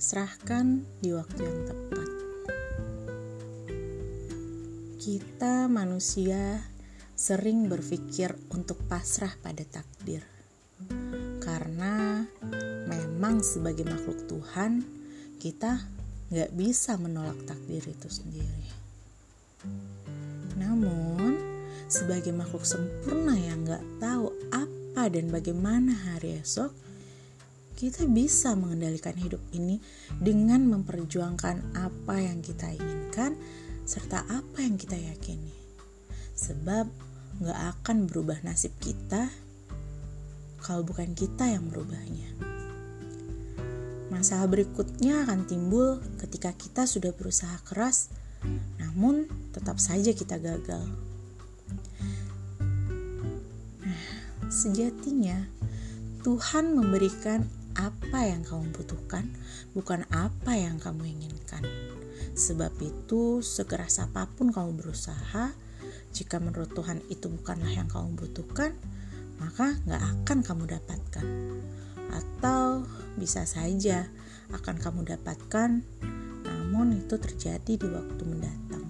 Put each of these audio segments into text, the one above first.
dipasrahkan di waktu yang tepat. Kita manusia sering berpikir untuk pasrah pada takdir, karena memang sebagai makhluk Tuhan, kita nggak bisa menolak takdir itu sendiri. Namun, sebagai makhluk sempurna yang nggak tahu apa dan bagaimana hari esok, kita bisa mengendalikan hidup ini dengan memperjuangkan apa yang kita inginkan serta apa yang kita yakini. Sebab gak akan berubah nasib kita kalau bukan kita yang merubahnya. Masalah berikutnya akan timbul ketika kita sudah berusaha keras, namun tetap saja kita gagal. Nah, sejatinya Tuhan memberikan apa yang kamu butuhkan, bukan apa yang kamu inginkan. Sebab itu, sekeras apa pun kamu berusaha, jika menurut Tuhan itu bukanlah yang kamu butuhkan, maka nggak akan kamu dapatkan. Atau bisa saja akan kamu dapatkan, namun itu terjadi di waktu mendatang.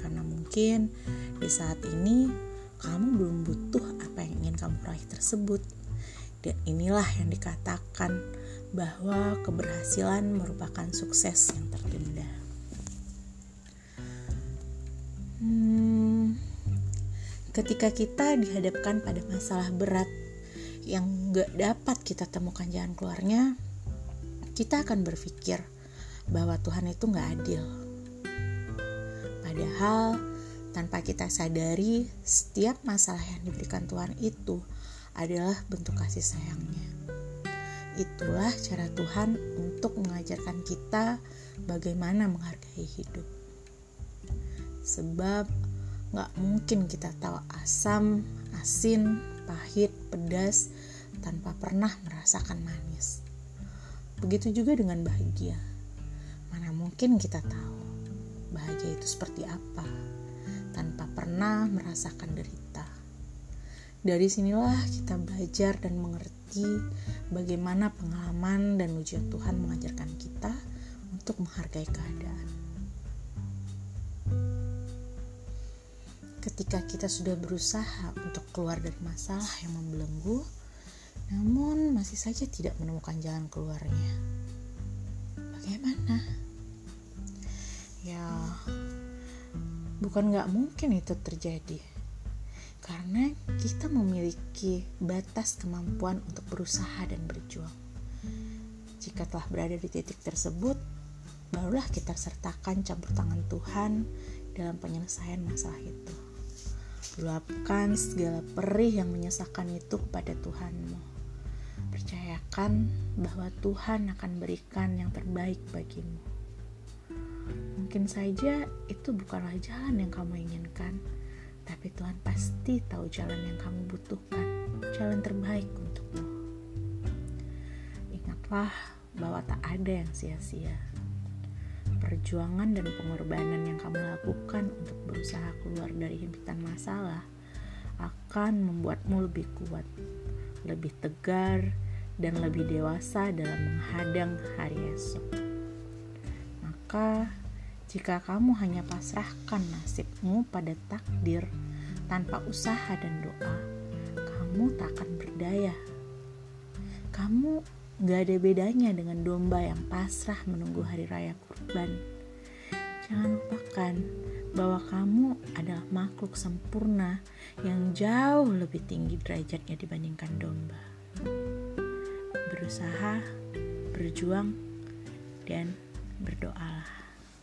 Karena mungkin di saat ini kamu belum butuh apa yang ingin kamu raih tersebut dan inilah yang dikatakan bahwa keberhasilan merupakan sukses yang tertunda. Hmm, ketika kita dihadapkan pada masalah berat yang gak dapat kita temukan jalan keluarnya, kita akan berpikir bahwa Tuhan itu gak adil. Padahal tanpa kita sadari, setiap masalah yang diberikan Tuhan itu adalah bentuk kasih sayangnya. Itulah cara Tuhan untuk mengajarkan kita bagaimana menghargai hidup. Sebab gak mungkin kita tahu asam, asin, pahit, pedas tanpa pernah merasakan manis. Begitu juga dengan bahagia. Mana mungkin kita tahu bahagia itu seperti apa tanpa pernah merasakan derita. Dari sinilah kita belajar dan mengerti bagaimana pengalaman dan ujian Tuhan mengajarkan kita untuk menghargai keadaan. Ketika kita sudah berusaha untuk keluar dari masalah yang membelenggu, namun masih saja tidak menemukan jalan keluarnya. Bagaimana? Ya, bukan gak mungkin itu terjadi karena kita memiliki batas kemampuan untuk berusaha dan berjuang. Jika telah berada di titik tersebut, barulah kita sertakan campur tangan Tuhan dalam penyelesaian masalah itu. Luapkan segala perih yang menyesakan itu kepada Tuhanmu. Percayakan bahwa Tuhan akan berikan yang terbaik bagimu. Mungkin saja itu bukanlah jalan yang kamu inginkan, tapi Tuhan pasti tahu jalan yang kamu butuhkan, jalan terbaik untukmu. Ingatlah bahwa tak ada yang sia-sia. Perjuangan dan pengorbanan yang kamu lakukan untuk berusaha keluar dari himpitan masalah akan membuatmu lebih kuat, lebih tegar, dan lebih dewasa dalam menghadang hari esok. Maka, jika kamu hanya pasrahkan nasibmu pada takdir tanpa usaha dan doa, kamu tak akan berdaya. Kamu gak ada bedanya dengan domba yang pasrah menunggu hari raya kurban. Jangan lupakan bahwa kamu adalah makhluk sempurna yang jauh lebih tinggi derajatnya dibandingkan domba. Berusaha, berjuang, dan berdoalah.